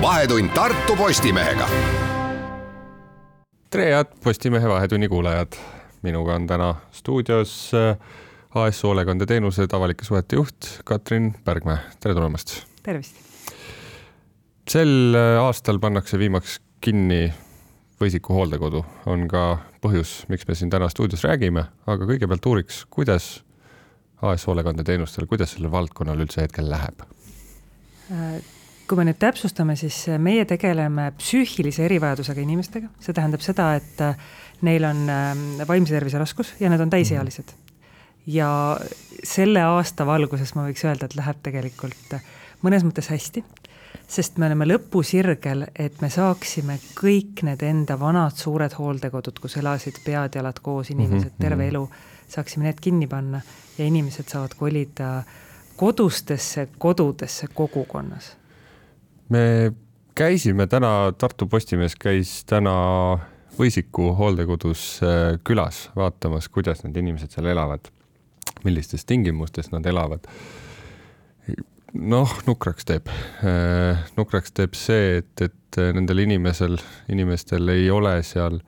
vahetund Tartu Postimehega. tere, head Postimehe Vahetunni kuulajad. minuga on täna stuudios äh, AS Hoolekandeteenused avalike suhete juht Katrin Pärgmäe, tere tulemast. tervist. sel äh, aastal pannakse viimaks kinni Võisiku hooldekodu, on ka põhjus, miks me siin täna stuudios räägime, aga kõigepealt uuriks, kuidas AS Hoolekandeteenustel, kuidas sellel valdkonnal üldse hetkel läheb? Äh, kui me nüüd täpsustame, siis meie tegeleme psüühilise erivajadusega inimestega, see tähendab seda, et äh, neil on ähm, vaimse tervise raskus ja nad on täisealised. ja selle aasta valguses ma võiks öelda, et läheb tegelikult mõnes mõttes hästi, sest me oleme lõpusirgel, et me saaksime kõik need enda vanad suured hooldekodud, kus elasid pead-jalad koos inimesed mm -hmm. terve elu, saaksime need kinni panna ja inimesed saavad kolida kodustesse kodudesse kogukonnas me käisime täna, Tartu Postimees käis täna Võisiku hooldekodus äh, külas vaatamas, kuidas need inimesed seal elavad, millistes tingimustes nad elavad. noh, nukraks teeb, äh, nukraks teeb see, et, et nendel inimesel, inimestel ei ole seal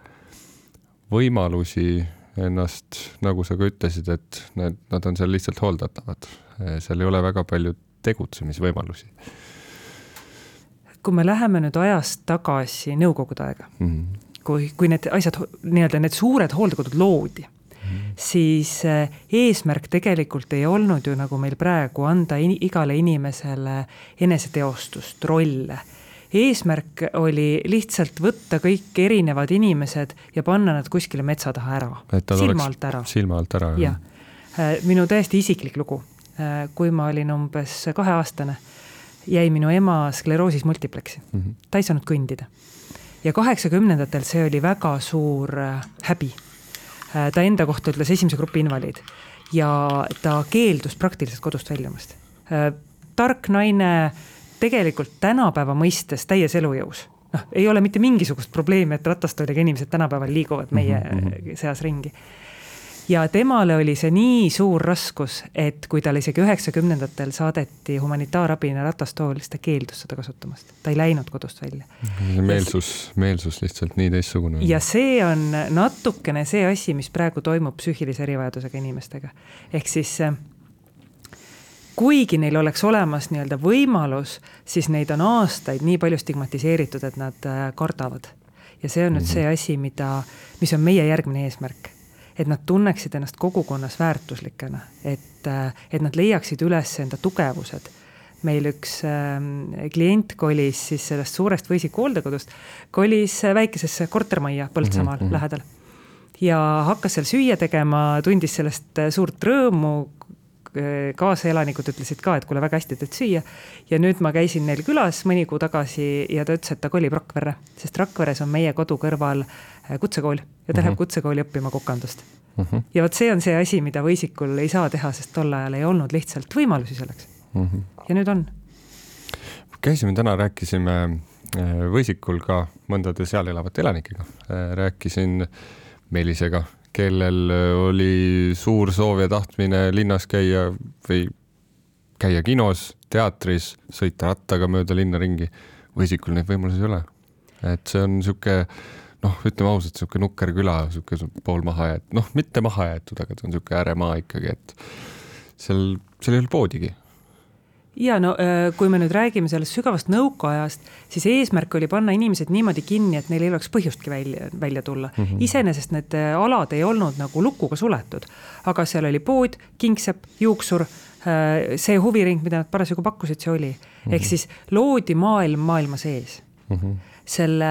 võimalusi ennast, nagu sa ka ütlesid, et nad, nad on seal lihtsalt hooldatavad. Äh, seal ei ole väga palju tegutsemisvõimalusi kui me läheme nüüd ajas tagasi Nõukogude aega mm, -hmm. kui, kui need asjad, nii-öelda need suured hooldekodud loodi mm, -hmm. siis eh, eesmärk tegelikult ei olnud ju nagu meil praegu anda in, igale inimesele eneseteostust, rolle eesmärk oli lihtsalt võtta kõik erinevad inimesed ja panna nad kuskile metsa taha ära, silma alt ära. silma alt ära, jah. Eh, minu täiesti isiklik lugu, eh, kui ma olin umbes kaheaastane jäi minu ema skleroosis multiplexi mm. -hmm. ta ei saanud kõndida. ja kaheksakümnendatel see oli väga suur äh, häbi. Äh, ta enda kohta ütles esimese grupi invaliid ja ta keeldus praktiliselt kodust väljumast. Äh, tark naine, tegelikult tänapäeva mõistes täies elujõus noh, ei ole mitte mingisugust probleemi, et ratastooliga inimesed tänapäeval liiguvad meie mm -hmm. seas ringi ja temale oli see nii suur raskus, et kui talle isegi üheksakümnendatel saadeti humanitaarabina ratastool, siis ta keeldus seda kasutamast, ta ei läinud kodust välja. meelsus, meelsus lihtsalt nii teistsugune. ja see on natukene see asi, mis praegu toimub psüühilise erivajadusega inimestega. ehk siis kuigi neil oleks olemas nii-öelda võimalus, siis neid on aastaid nii palju stigmatiseeritud, et nad äh, kardavad. ja see on nüüd see asi, mida, mis on meie järgmine eesmärk et nad tunneksid ennast kogukonnas väärtuslikena, et, et nad leiaksid üles enda tugevused. meil üks äh, klient kolis siis sellest suurest Võisiku hooldekodust, kolis väikesesse kortermajja Põltsamaal mm -hmm. lähedal ja hakkas seal süüa tegema, tundis sellest suurt rõõmu, kaasaelanikud ütlesid ka, et kuule, väga hästi teed süüa. ja nüüd ma käisin neil külas mõni kuu tagasi ja ta ütles, et ta kolib Rakverre, sest Rakveres on meie kodu kõrval Äh, kutsekool ja ta mm -hmm. läheb mhm. kutsekooli õppima kokandust mm. -hmm. ja vot see on see asi, mida Võisikul ei saa teha, sest tol ajal ei olnud lihtsalt võimalusi selleks mm. -hmm. ja nüüd on. käisime täna, rääkisime äh, Võisikul ka mõndade seal elavate elanikega, äh, rääkisin Meelisega, kellel oli suur soov ja tahtmine linnas käia või käia kinos, teatris, sõita rattaga mööda linna ringi. Võisikul neid võimalusi ei ole. et see on niisugune noh, ütleme ausalt, niisugune nukker küla, niisugune pool maha jäetud, noh, mitte maha jäetud, aga ta on niisugune ääremaa ikkagi, et seal, seal ei ole poodigi ja no kui me nüüd räägime sellest sügavast nõukaajast, siis eesmärk oli panna inimesed niimoodi kinni, et neil ei oleks põhjustki välja, välja tulla mm -hmm.. iseenesest need alad ei olnud nagu lukuga suletud, aga seal oli pood, kingsepp, juuksur, see huviring, mida nad parasjagu pakkusid, see oli mm. -hmm. ehk siis loodi maailm maailma sees mm. -hmm selle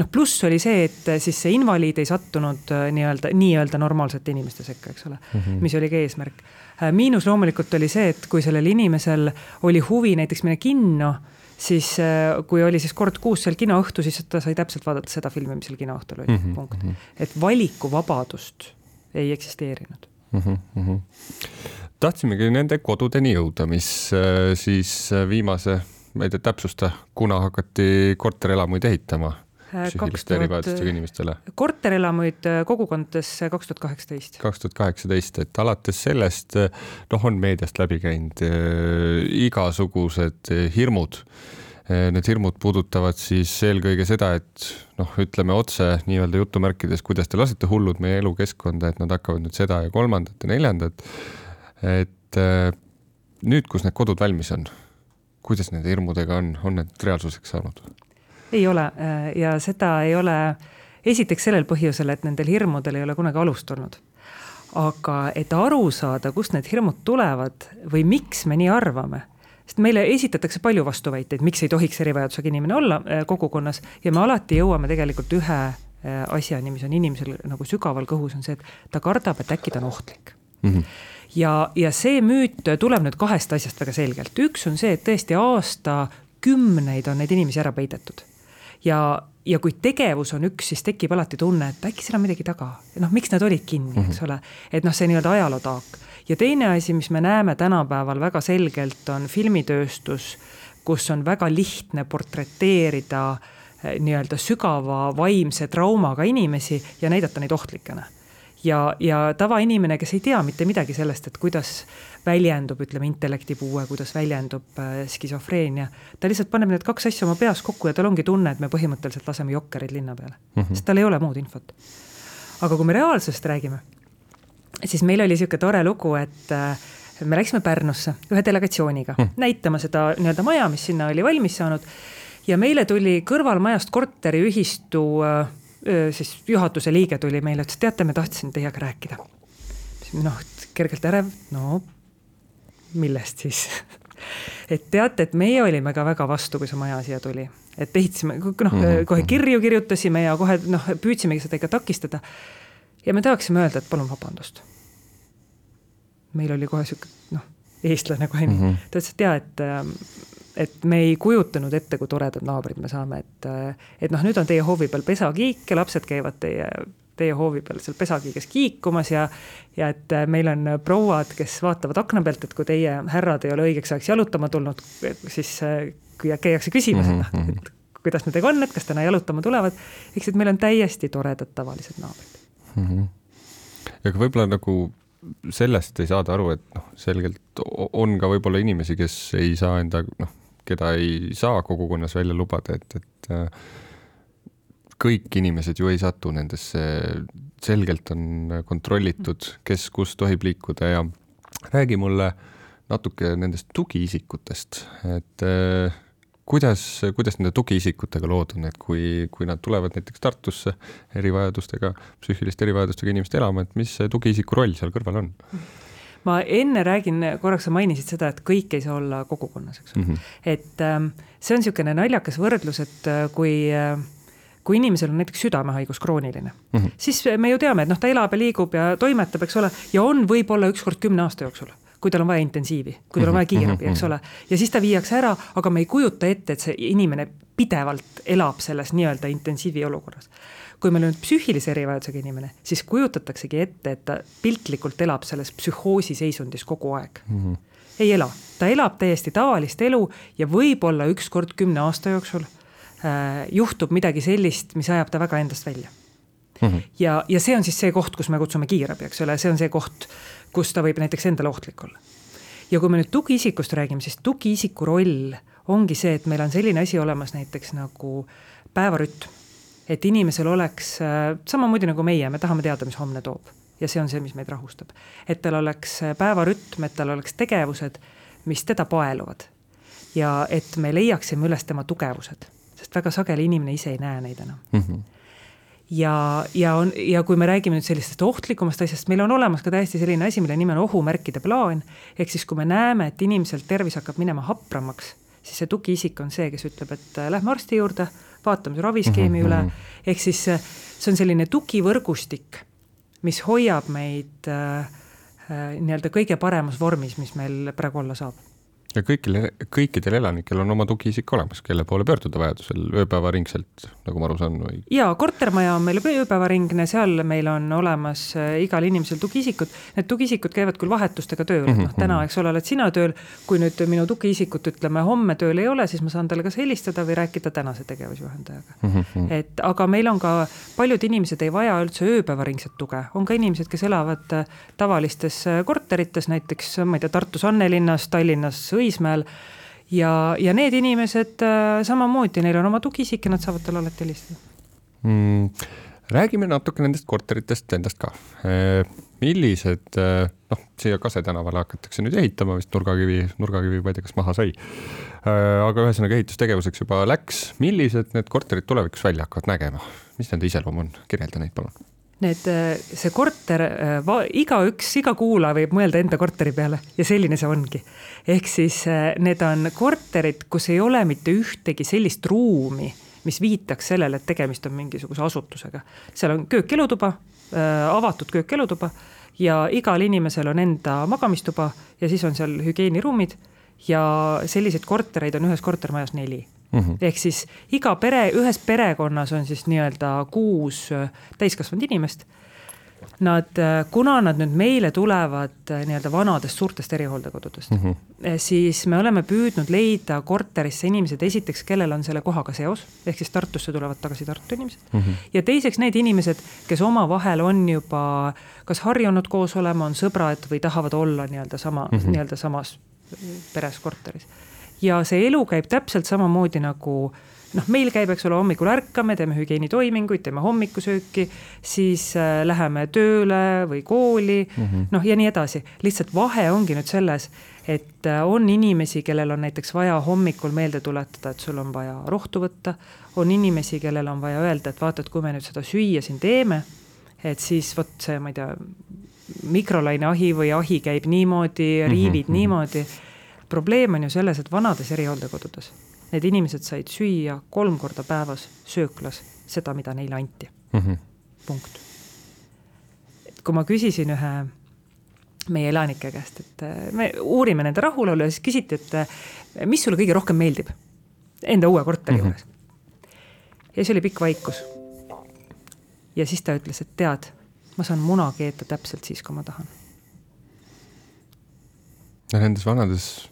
noh, pluss oli see, et siis see invaliid ei sattunud äh, nii-öelda, nii-öelda normaalsete inimeste sekka, eks ole mm, -hmm. mis oli ka eesmärk. Äh, miinus loomulikult oli see, et kui sellel inimesel oli huvi näiteks minna kinno, siis äh, kui oli siis kord kuus seal kinoõhtu, siis ta sai täpselt vaadata seda filmi, mis seal kinoõhtul oli mm, -hmm. punkt. Mhm. et valikuvabadust ei eksisteerinud mm. -hmm. tahtsimegi nende kodudeni jõuda, mis siis viimase ma ei tea, täpsusta, kuna hakati korterelamuid ehitama äh, psüühiliste erivajadustega inimestele? korterelamuid äh, kogukondades äh, kaks tuhat kaheksateist. kaks tuhat kaheksateist, et alates sellest noh, on meediast läbi käinud äh, igasugused hirmud Need hirmud puudutavad siis eelkõige seda, et noh, ütleme otse nii-öelda jutumärkides, kuidas te lasete hullud meie elukeskkonda, et nad hakkavad nüüd seda ja kolmandat ja neljandat. et nüüd, kus need kodud valmis on, kuidas nende hirmudega on, on need reaalsuseks saanud? ei ole ja seda ei ole esiteks sellel põhjusel, et nendel hirmudel ei ole kunagi alust olnud aga et aru saada, kust need hirmud tulevad või miks me nii arvame, sest meile esitatakse palju vastuväiteid, miks ei tohiks erivajadusega inimene olla äh, kogukonnas ja me alati jõuame tegelikult ühe äh, asjani, mis on inimesel nagu sügaval kõhus, on see, et ta kardab, et äkki ta on ohtlik mm. -hmm. Ja, ja see müüt tuleb nüüd kahest asjast väga selgelt, üks on see, et tõesti aastakümneid on neid inimesi ära peidetud ja, ja kui tegevus on üks, siis tekib alati tunne, et äkki seal on midagi taga. noh, miks nad olid kinni, eks mhm. ole. et noh, see nii-öelda ajalootaak. ja teine asi, mis me näeme tänapäeval väga selgelt, on filmitööstus, kus on väga lihtne portreteerida eh, nii-öelda sügava vaimse traumaga inimesi ja näidata neid ohtlikena ja, ja tavainimene, kes ei tea mitte midagi sellest, et kuidas väljendub, ütleme, intellektipuue, kuidas väljendub äh, skisofreenia, ta lihtsalt paneb need kaks asja oma peas kokku ja tal ongi tunne, et me põhimõtteliselt laseme jokkerid linna peale mm, -hmm. sest tal ei ole muud infot. aga kui me reaalsusest räägime, siis meil oli niisugune tore lugu, et äh, me läksime Pärnusse ühe delegatsiooniga mm. näitama seda nii-öelda maja, mis sinna oli valmis saanud ja meile tuli kõrvalmajast korteriühistu äh, siis juhatuse liige tuli meile, ütles, teate, me tahtsime teiega rääkida. noh, kergelt ärev, no millest siis et teate, et meie olime ka väga vastu, kui see maja siia tuli, et ehitasime, noh mm -hmm. kohe kirju kirjutasime ja kohe noh, püüdsimegi seda ikka takistada. ja me tahaksime öelda, et palun vabandust. meil oli kohe sihuke noh, eestlane kohe mm, -hmm. ta ütles, et jaa, et et me ei kujutanud ette, kui toredad naabrid me saame, et, et noh, nüüd on teie hoovi peal pesakiik ja lapsed käivad teie, teie hoovi peal seal pesakiiges kiikumas ja, ja et meil on prouad, kes vaatavad akna pealt, et kui teie härrad ei ole õigeks ajaks jalutama tulnud, siis käiakse küsimas mm, -hmm. et mhm. kuidas nendega on, et kas täna jalutama tulevad. eks, et meil on täiesti toredad tavalised naabrid mm. -hmm. ja võib-olla nagu sellest ei saada aru, et noh, selgelt on ka võib-olla inimesi, kes ei saa enda noh, keda ei saa kogukonnas välja lubada, et, et äh, kõik inimesed ju ei satu nendesse, selgelt on kontrollitud, kes kus tohib liikuda ja räägi mulle natuke nendest tugiisikutest, et äh, kuidas, kuidas nende tugiisikutega lood on, et kui, kui nad tulevad näiteks Tartusse erivajadustega, psüühiliste erivajadustega inimest elama, et mis see tugiisiku roll seal kõrval on? ma enne räägin, korraks sa mainisid seda, et kõik ei saa olla kogukonnas, eks ole mm. -hmm. et ähm, see on niisugune naljakas võrdlus, et äh, kui äh, kui inimesel on näiteks südamehaigus krooniline mm, -hmm. siis me ju teame, et noh, ta elab ja liigub ja toimetab, eks ole, ja on võib-olla ükskord kümne aasta jooksul kui tal on vaja intensiivi, kui tal on vaja mhm. kiirabi, eks ole, ja siis ta viiakse ära, aga me ei kujuta ette, et see inimene pidevalt elab selles nii-öelda intensiivi olukorras kui meil on psüühilise erivajadusega inimene, siis kujutataksegi ette, et ta piltlikult elab selles psühhoosi seisundis kogu aeg mm. -hmm. ei ela, ta elab täiesti tavalist elu ja võib-olla ükskord kümne aasta jooksul äh, juhtub midagi sellist, mis ajab ta väga endast välja mm. -hmm. ja, ja see on siis see koht, kus me kutsume kiirabi, eks ole, see on see koht, kus ta võib näiteks endale ohtlik olla. ja kui me nüüd tugiisikust räägime, siis tugiisiku roll ongi see, et meil on selline asi olemas näiteks nagu päevarütm et inimesel oleks äh, samamoodi nagu meie, me tahame teada, mis homne toob. ja see on see, mis meid rahustab. et tal oleks äh, päevarütm, et tal oleks tegevused, mis teda paeluvad. ja et me leiaksime üles tema tugevused, sest väga sageli inimene ise ei näe neid enam mm. -hmm ja, ja on, ja kui me räägime nüüd sellisest ohtlikumast asjast, meil on olemas ka täiesti selline asi, mille nimi on ohumärkide plaan. ehk siis, kui me näeme, et inimesel tervis hakkab minema hapramaks, siis see tugiisik on see, kes ütleb, et äh, lähme arsti juurde vaatame su raviskeemi mm -hmm. üle, mhm. ehk siis äh, see on selline tugivõrgustik, mis hoiab meid äh, äh, nii-öelda kõige paremas vormis, mis meil praegu olla saab ja kõikil, kõikidel elanikel on oma tugiisik olemas, kelle poole pöörduda vajadusel ööpäevaringselt, nagu ma aru saan või? jaa, kortermaja on meil ööpäevaringne, seal meil on olemas äh, igal inimesel tugiisikud. Need tugiisikud käivad küll vahetustega tööl mm, -hmm. noh täna, eks ole, oled sina tööl, kui nüüd minu tugiisikut ütleme homme tööl ei ole, siis ma saan talle kas helistada või rääkida tänase tegevusjuhendajaga mm. -hmm. et aga meil on ka, paljud inimesed ei vaja üldse ööpäevaringset tuge, on ka inimesed, kes elavad äh, tavalistes äh, korterites, näiteks ma ei tea, Tartus Annelinnas, Tallinnas Õismäel ja, ja need inimesed äh, samamoodi, neil on oma tugiisik ja nad saavad talle alati helistada mm,. räägime natuke nendest korteritest endast ka. millised, noh, siia Kase tänavale hakatakse nüüd ehitama vist nurgakivi, nurgakivi, ma ei tea, kas maha sai. aga ühesõnaga ehitustegevuseks juba läks, millised need korterid tulevikus välja hakkavad nägema, mis nende iseloom on, kirjelda neid palun need, see korter, igaüks, iga kuulaja võib mõelda enda korteri peale ja selline see ongi. ehk siis need on korterid, kus ei ole mitte ühtegi sellist ruumi mis viitaks sellele, et tegemist on mingisuguse asutusega. seal on köök-elutuba äh,, avatud köök-elutuba ja igal inimesel on enda magamistuba ja siis on seal hügieeniruumid ja selliseid kortereid on ühes kortermajas neli mm -hmm.. ehk siis iga pere, ühes perekonnas on siis nii-öelda kuus äh, täiskasvanud inimest Nad, äh, kuna nad nüüd meile tulevad äh, nii-öelda vanadest suurtest erihooldekodudest mm, -hmm. siis me oleme püüdnud leida korterisse inimesed, esiteks, kellel on selle kohaga seos, ehk siis Tartusse tulevad tagasi Tartu inimesed mm. -hmm. ja teiseks need inimesed, kes omavahel on juba kas harjunud koos olema, on sõbrad või tahavad olla nii-öelda sama mm, -hmm. nii-öelda samas peres korteris. Ja see elu käib täpselt samamoodi nagu noh, meil käib, eks ole, hommikul ärkame, teeme hügieenitoiminguid, teeme hommikusööki, siis äh, läheme tööle või kooli mm -hmm., noh ja nii edasi. lihtsalt vahe ongi nüüd selles, et äh, on inimesi, kellel on näiteks vaja hommikul meelde tuletada, et sul on vaja rohtu võtta, on inimesi, kellel on vaja öelda, et vaata, et kui me nüüd seda süüa siin teeme, et siis vot see, ma ei tea, mikrolaineahi või ahi käib niimoodi, riivid mm -hmm. niimoodi. Probleem on ju selles, et vanades erihooldekodudes need inimesed said süüa kolm korda päevas sööklas seda, mida neile anti mm. -hmm. punkt. et kui ma küsisin ühe meie elanike käest, et äh, me uurime nende rahulolu ja siis küsiti, et äh, mis sulle kõige rohkem meeldib enda uue korteri mm -hmm. juures. ja siis oli pikk vaikus. ja siis ta ütles, et tead, ma saan muna keeta täpselt siis, kui ma tahan. no nendes vanades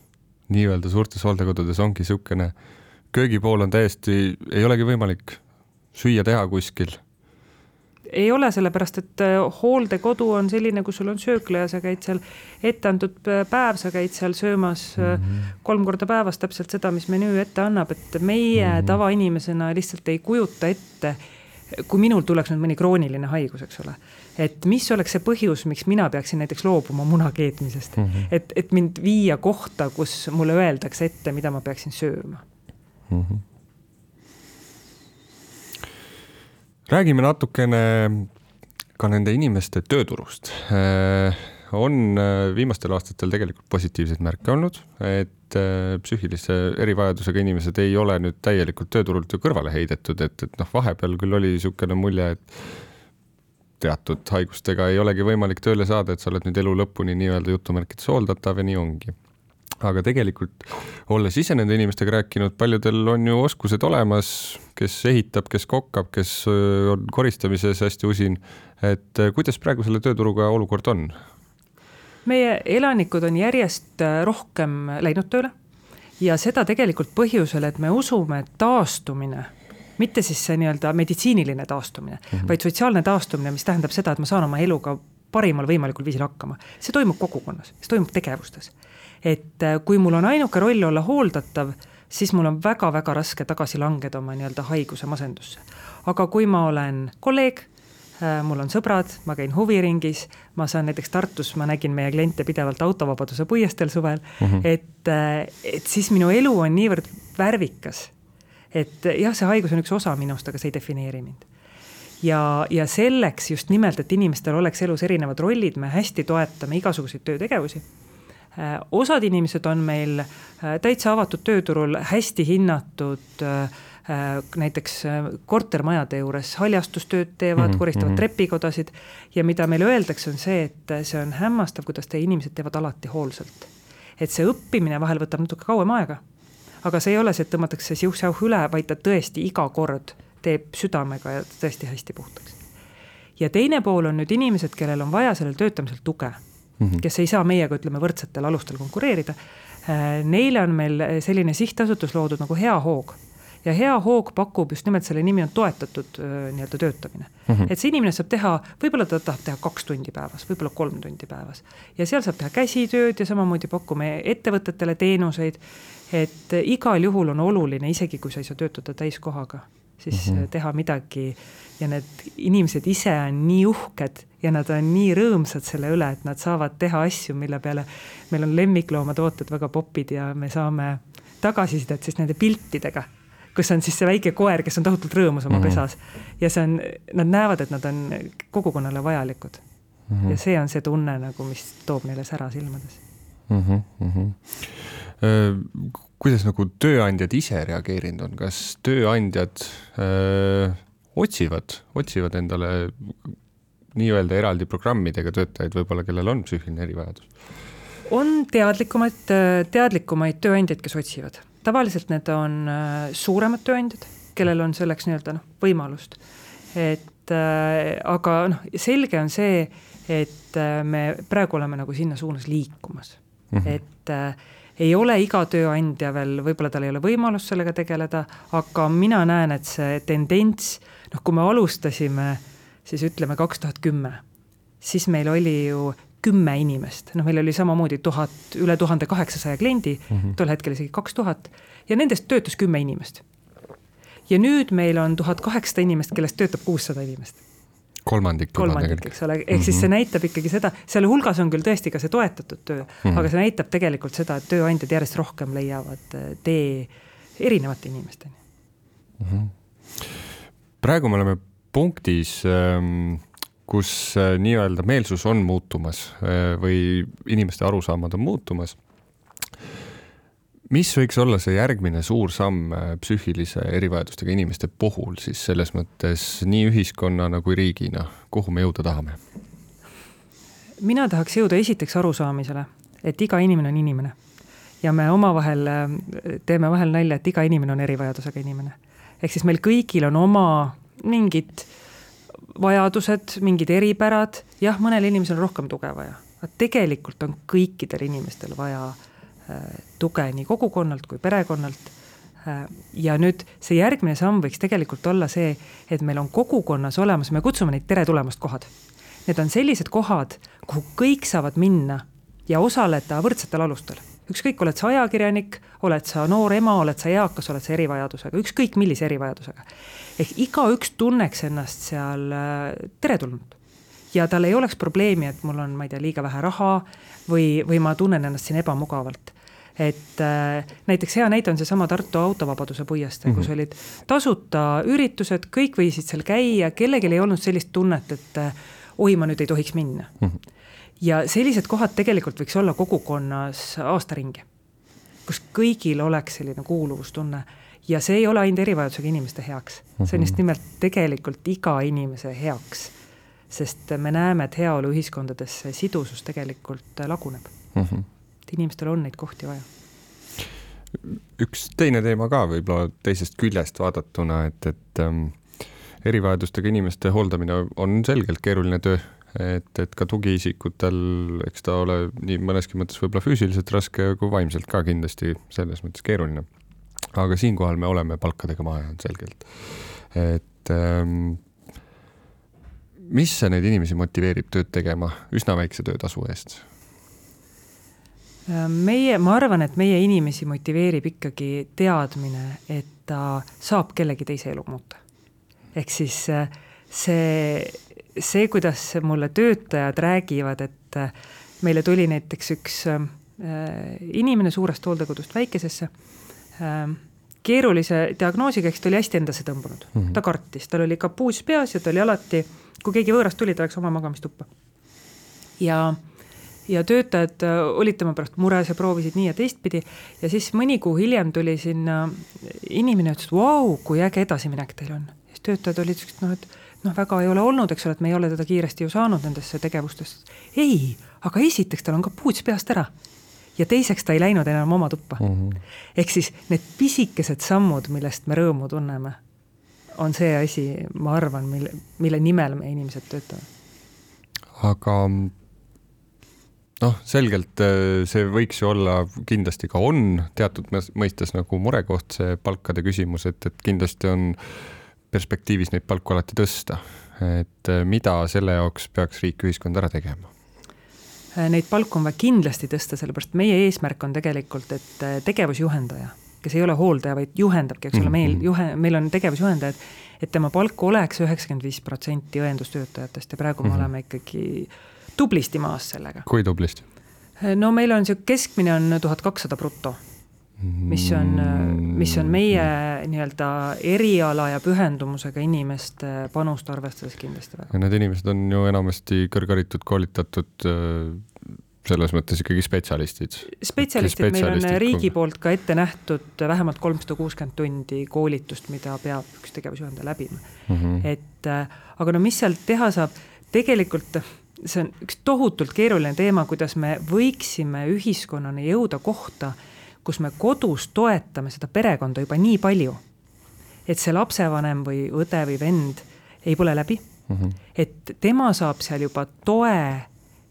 nii-öelda suurtes hooldekodudes ongi niisugune, köögipool on täiesti, ei olegi võimalik süüa teha kuskil ei ole, sellepärast et äh, hooldekodu on selline, kus sul on söökla ja sa käid seal etteantud päev, sa käid seal söömas mm -hmm. kolm korda päevas täpselt seda, mis menüü ette annab, et meie mm -hmm. tavainimesena lihtsalt ei kujuta ette, kui minul tuleks nüüd mõni krooniline haigus, eks ole et mis oleks see põhjus, miks mina peaksin näiteks loobuma muna keetmisest mm, -hmm. et, et mind viia kohta, kus mulle öeldakse ette, mida ma peaksin sööma mm. -hmm. räägime natukene ka nende inimeste tööturust. Äh, on äh, viimastel aastatel tegelikult positiivseid märke olnud, et äh, psüühilise erivajadusega inimesed ei ole nüüd täielikult tööturult ju kõrvale heidetud, et, et noh, vahepeal küll oli niisugune mulje, et teatud haigustega ei olegi võimalik tööle saada, et sa oled nüüd elu lõpuni nii-öelda jutumärkides hooldatav ja nii ongi. aga tegelikult, olles ise nende inimestega rääkinud, paljudel on ju oskused olemas, kes ehitab, kes kokkab, kes on koristamises hästi usin. et kuidas praegu selle tööturuga olukord on? Meie elanikud on järjest rohkem läinud tööle ja seda tegelikult põhjusel, et me usume, et taastumine mitte siis see nii-öelda meditsiiniline taastumine mm, -hmm. vaid sotsiaalne taastumine, mis tähendab seda, et ma saan oma eluga parimal võimalikul viisil hakkama. see toimub kogukonnas, see toimub tegevustes. et äh, kui mul on ainuke roll olla hooldatav, siis mul on väga-väga raske tagasi langeda oma nii-öelda haiguse masendusse. aga kui ma olen kolleeg, äh, mul on sõbrad, ma käin huviringis, ma saan näiteks Tartus, ma nägin meie kliente pidevalt autovabaduse puiesteel suvel mm, -hmm. et, äh, et siis minu elu on niivõrd värvikas et jah, see haigus on üks osa minust, aga see ei defineeri mind. ja, ja selleks just nimelt, et inimestel oleks elus erinevad rollid, me hästi toetame igasuguseid töötegevusi äh, osad inimesed on meil äh, täitsa avatud tööturul hästi hinnatud äh, näiteks kortermajade juures haljastustööd teevad mm, -hmm. koristavad mhm. trepikodasid ja mida meile öeldakse, on see, et see on hämmastav, kuidas teie inimesed teevad alati hoolsalt. et see õppimine vahel võtab natuke kauem aega aga see ei ole see, et tõmmatakse siuh-säuh üle, vaid ta tõesti iga kord teeb südamega ja tõesti hästi puhtaks. ja teine pool on nüüd inimesed, kellel on vaja sellel töötamisel tuge mm, -hmm. kes ei saa meiega, ütleme, võrdsetel alustel konkureerida. Äh, neile on meil selline sihtasutus loodud nagu Hea Hoog ja Hea Hoog pakub just nimelt, selle nimi on toetatud äh, nii-öelda töötamine mm. -hmm. et see inimene saab teha, võib-olla ta tahab teha kaks tundi päevas, võib-olla kolm tundi päevas ja seal saab teha käsitööd ja samamoodi pakume ettevõtetele teenuseid et igal juhul on oluline, isegi kui sa ei saa töötada täiskohaga, siis mm -hmm. teha midagi ja need inimesed ise on nii uhked ja nad on nii rõõmsad selle üle, et nad saavad teha asju, mille peale meil on lemmikloomatooded väga popid ja me saame tagasisidet siis nende piltidega, kus on siis see väike koer, kes on tohutult rõõmus oma mm -hmm. pesas ja see on, nad näevad, et nad on kogukonnale vajalikud mm. -hmm. ja see on see tunne nagu, mis toob neile sära silmades mm. -hmm, mm -hmm. kuidas nagu tööandjad ise reageerinud on, kas tööandjad öö, otsivad, otsivad endale nii-öelda eraldi programmidega töötajaid võib-olla, kellel on psüühiline erivajadus? on teadlikumaid, teadlikumaid tööandjaid, kes otsivad. Tavaliselt need on suuremad tööandjad, kellel on selleks nii-öelda noh, võimalust. et äh, aga noh, selge on see, et äh, me praegu oleme nagu sinna suunas liikumas mm, -hmm. et äh, ei ole iga tööandja veel, võib-olla tal ei ole võimalust sellega tegeleda, aga mina näen, et see tendents, noh, kui me alustasime, siis ütleme kaks tuhat kümme, siis meil oli ju kümme inimest, noh, meil oli samamoodi tuhat, üle tuhande kaheksasaja kliendi mm, -hmm. tol hetkel isegi kaks tuhat ja nendest töötas kümme inimest. ja nüüd meil on tuhat kaheksasada inimest, kellest töötab kuussada inimest kolmandik. kolmandik, eks ole, ehk mm -hmm. siis see mhm. näitab ikkagi seda, selle hulgas on küll tõesti ka see toetatud töö mm, -hmm. aga see näitab tegelikult seda, et tööandjad järjest rohkem leiavad äh, tee erinevate inimesteni mm. -hmm. praegu me oleme punktis ähm kus äh, nii-öelda meelsus on muutumas äh, või inimeste arusaamad on muutumas. mis võiks olla see järgmine suur samm äh, psüühilise erivajadustega inimeste puhul siis selles mõttes nii ühiskonnana kui riigina, kuhu me jõuda tahame? mina tahaks jõuda esiteks arusaamisele, et iga inimene on inimene ja me omavahel teeme vahel nalja, et iga inimene on erivajadusega inimene. ehk siis meil kõigil on oma mingid äh, vajadused, mingid eripärad, jah, mõnel inimesel on rohkem tuge vaja, aga tegelikult on kõikidel inimestel vaja äh, tuge nii kogukonnalt kui perekonnalt äh,. ja nüüd see järgmine samm võiks tegelikult olla see, et meil on kogukonnas olemas, me kutsume neid tere tulemast kohad. Need on sellised kohad, kuhu kõik saavad minna ja osaleda võrdsetel alustel ükskõik, oled sa ajakirjanik, oled sa noor ema, oled sa eakas, oled sa erivajadusega, ükskõik millise erivajadusega. ehk igaüks tunneks ennast seal äh, teretulnud. ja tal ei oleks probleemi, et mul on, ma ei tea, liiga vähe raha või, või ma tunnen ennast siin ebamugavalt et äh, näiteks hea näide on seesama Tartu autovabaduse puiestee mm, -hmm. kus olid tasuta üritused, kõik võisid seal käia, kellelgi ei olnud sellist tunnet, et äh, oi, ma nüüd ei tohiks minna mm. -hmm ja sellised kohad tegelikult võiks olla kogukonnas aastaringi, kus kõigil oleks selline kuuluvustunne ja see ei ole ainult erivajadusega inimeste heaks, see on just mhm. nimelt tegelikult iga inimese heaks. sest me näeme, et heaoluühiskondades see sidusus tegelikult laguneb mm. -hmm. et inimestel on neid kohti vaja. üks teine teema ka võib-olla teisest küljest vaadatuna, et, et ähm, erivajadustega inimeste hooldamine on selgelt keeruline töö et, et ka tugiisikutel, eks ta ole nii mõneski mõttes võib-olla füüsiliselt raske kui vaimselt ka kindlasti selles mõttes keeruline. aga siinkohal me oleme palkadega maha jäänud selgelt. et ähm, mis neid inimesi motiveerib tööd tegema üsna väikse töötasu eest? meie, ma arvan, et meie inimesi motiveerib ikkagi teadmine, et ta saab kellegi teise elu muuta. ehk siis äh, see see, kuidas mulle töötajad räägivad, et äh, meile tuli näiteks üks äh, inimene suurest hooldekodust väikesesse äh, keerulise diagnoosiga, eks ta oli hästi endasse tõmbunud mm, -hmm. ta kartis, tal oli kapuus peas ja ta oli alati, kui keegi võõrast tuli, ta läks oma magamistuppa. ja, ja töötajad olid tema pärast mures ja proovisid nii ja teistpidi ja siis mõni kuu hiljem tuli sinna inimene, ütles, et vau, kui äge edasiminek teil on. siis töötajad olid siuksed, noh, et noh, väga ei ole olnud, eks ole, et me ei ole teda kiiresti ju saanud nendesse tegevustesse. ei, aga esiteks tal on kapuuts peast ära ja teiseks ta ei läinud enam oma tuppa mm -hmm.. ehk siis need pisikesed sammud, millest me rõõmu tunneme, on see asi, ma arvan, mille, mille nimel meie inimesed töötavad. aga noh, selgelt äh, see võiks ju olla, kindlasti ka on teatud mõistes nagu murekoht, see palkade küsimus, et, et kindlasti on äh, perspektiivis neid palku alati tõsta, et äh, mida selle jaoks peaks riik, ühiskond ära tegema? Neid palku on vaja kindlasti tõsta, sellepärast meie eesmärk on tegelikult, et äh, tegevusjuhendaja, kes ei ole hooldaja, vaid juhendabki, eks ole, meil Mhm. juhe, meil on tegevusjuhendajad, et tema palk oleks üheksakümmend viis protsenti õendustöötajatest ja praegu me Mhm. oleme ikkagi tublisti maas sellega. kui tublisti? no meil on niisugune keskmine on tuhat kakssada bruto mis on, mis on meie nii-öelda eriala ja pühendumusega inimeste panust arvestades kindlasti väga. ja need inimesed on ju enamasti kõrgharitud, koolitatud äh, selles mõttes ikkagi spetsialistid. spetsialistid, meil on riigi poolt ka ette nähtud vähemalt kolmsada kuuskümmend tundi koolitust, mida peab üks tegevusjuhendaja läbima mm. -hmm. et äh, aga no mis sealt teha saab, tegelikult see on üks tohutult keeruline teema, kuidas me võiksime ühiskonnana jõuda kohta, kus me kodus toetame seda perekonda juba nii palju, et see lapsevanem või õde või vend ei põle läbi Mm -hmm. et tema saab seal juba toe,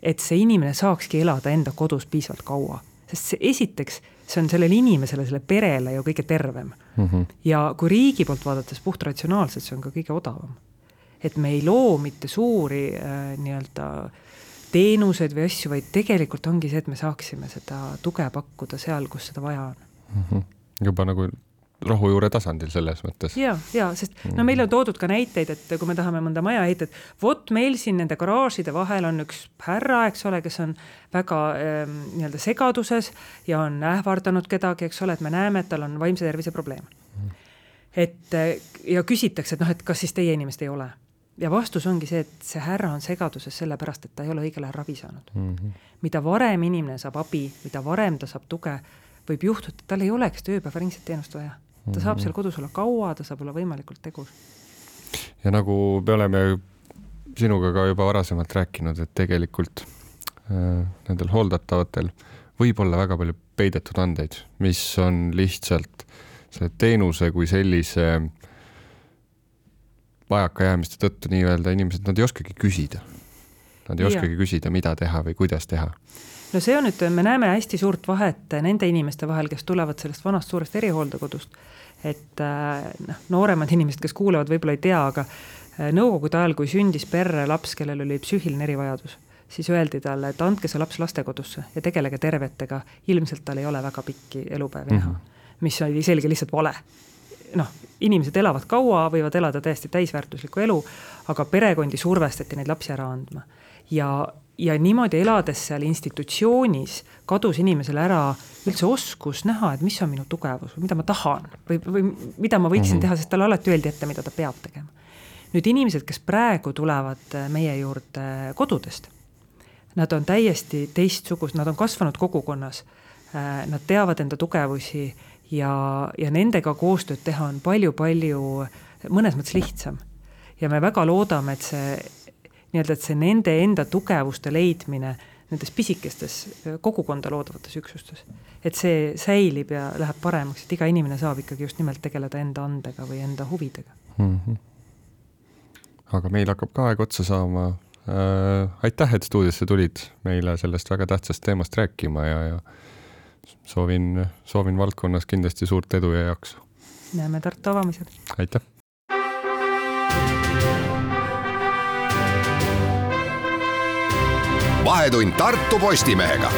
et see inimene saakski elada enda kodus piisavalt kaua. sest see esiteks, see on sellele inimesele, sellele perele ju kõige tervem. Mm -hmm. ja kui riigi poolt vaadates puhtratsionaalselt, see on ka kõige odavam. et me ei loo mitte suuri äh, nii-öelda teenuseid või asju, vaid tegelikult ongi see, et me saaksime seda tuge pakkuda seal, kus seda vaja on. Mm -hmm. juba nagu rohujuure tasandil selles mõttes. ja, ja sest no meile on toodud ka näiteid, et kui me tahame mõnda maja ehitada, vot meil siin nende garaažide vahel on üks härra, eks ole, kes on väga ähm, nii-öelda segaduses ja on ähvardanud kedagi, eks ole, et me näeme, et tal on vaimse tervise probleem. et äh, ja küsitakse, et noh, et kas siis teie inimest ei ole ja vastus ongi see, et see härra on segaduses sellepärast, et ta ei ole õigel ajal ravi saanud mm. -hmm. mida varem inimene saab abi, mida varem ta saab tuge, võib juhtuda, et tal ei seda ööpäevaringset teenust vaja. ta saab seal kodus olla kaua, ta saab olla võimalikult tegus. ja nagu me oleme sinuga ka juba varasemalt rääkinud, et tegelikult äh, nendel hooldatavatel võib olla väga palju peidetud andeid, mis on lihtsalt selle teenuse kui sellise vajakajäämiste tõttu nii-öelda inimesed, nad ei oskagi küsida. Nad ei Jaa. oskagi küsida, mida teha või kuidas teha. no see on nüüd, me näeme hästi suurt vahet nende inimeste vahel, kes tulevad sellest vanast suurest erihooldekodust. et äh, noh, nooremad inimesed, kes kuulavad, võib-olla ei tea, aga äh, nõukogude ajal, kui sündis perre laps, kellel oli psüühiline erivajadus, siis öeldi talle, et andke see laps lastekodusse ja tegelege tervetega, ilmselt tal ei ole väga pikki elupäevi näha mm, -hmm. mis oli selge lihtsalt vale noh, inimesed elavad kaua, võivad elada täiesti täisväärtuslikku elu, aga perekondi survestati neid lapsi ära andma. ja, ja niimoodi elades seal institutsioonis kadus inimesele ära üldse oskus näha, et mis on minu tugevus mida ma tahan või, või mida ma võiksin mm -hmm. teha, sest talle alati öeldi ette, mida ta peab tegema. nüüd inimesed, kes praegu tulevad meie juurde kodudest, nad on täiesti teistsugused, nad on kasvanud kogukonnas, nad teavad enda tugevusi ja, ja nendega koostööd teha on palju-palju mõnes mõttes lihtsam. ja me väga loodame, et see nii-öelda, et see nende enda tugevuste leidmine nendes pisikestes kogukonda loodavates üksustes, et see säilib ja läheb paremaks, et iga inimene saab ikkagi just nimelt tegeleda enda andega või enda huvidega mm. -hmm. aga meil hakkab ka aeg otsa saama äh,. aitäh, et stuudiosse tulid meile sellest väga tähtsast teemast rääkima ja, ja soovin, soovin valdkonnas kindlasti suurt edu ja jaksu. näeme Tartu avamisel. aitäh. vahetund Tartu Postimehega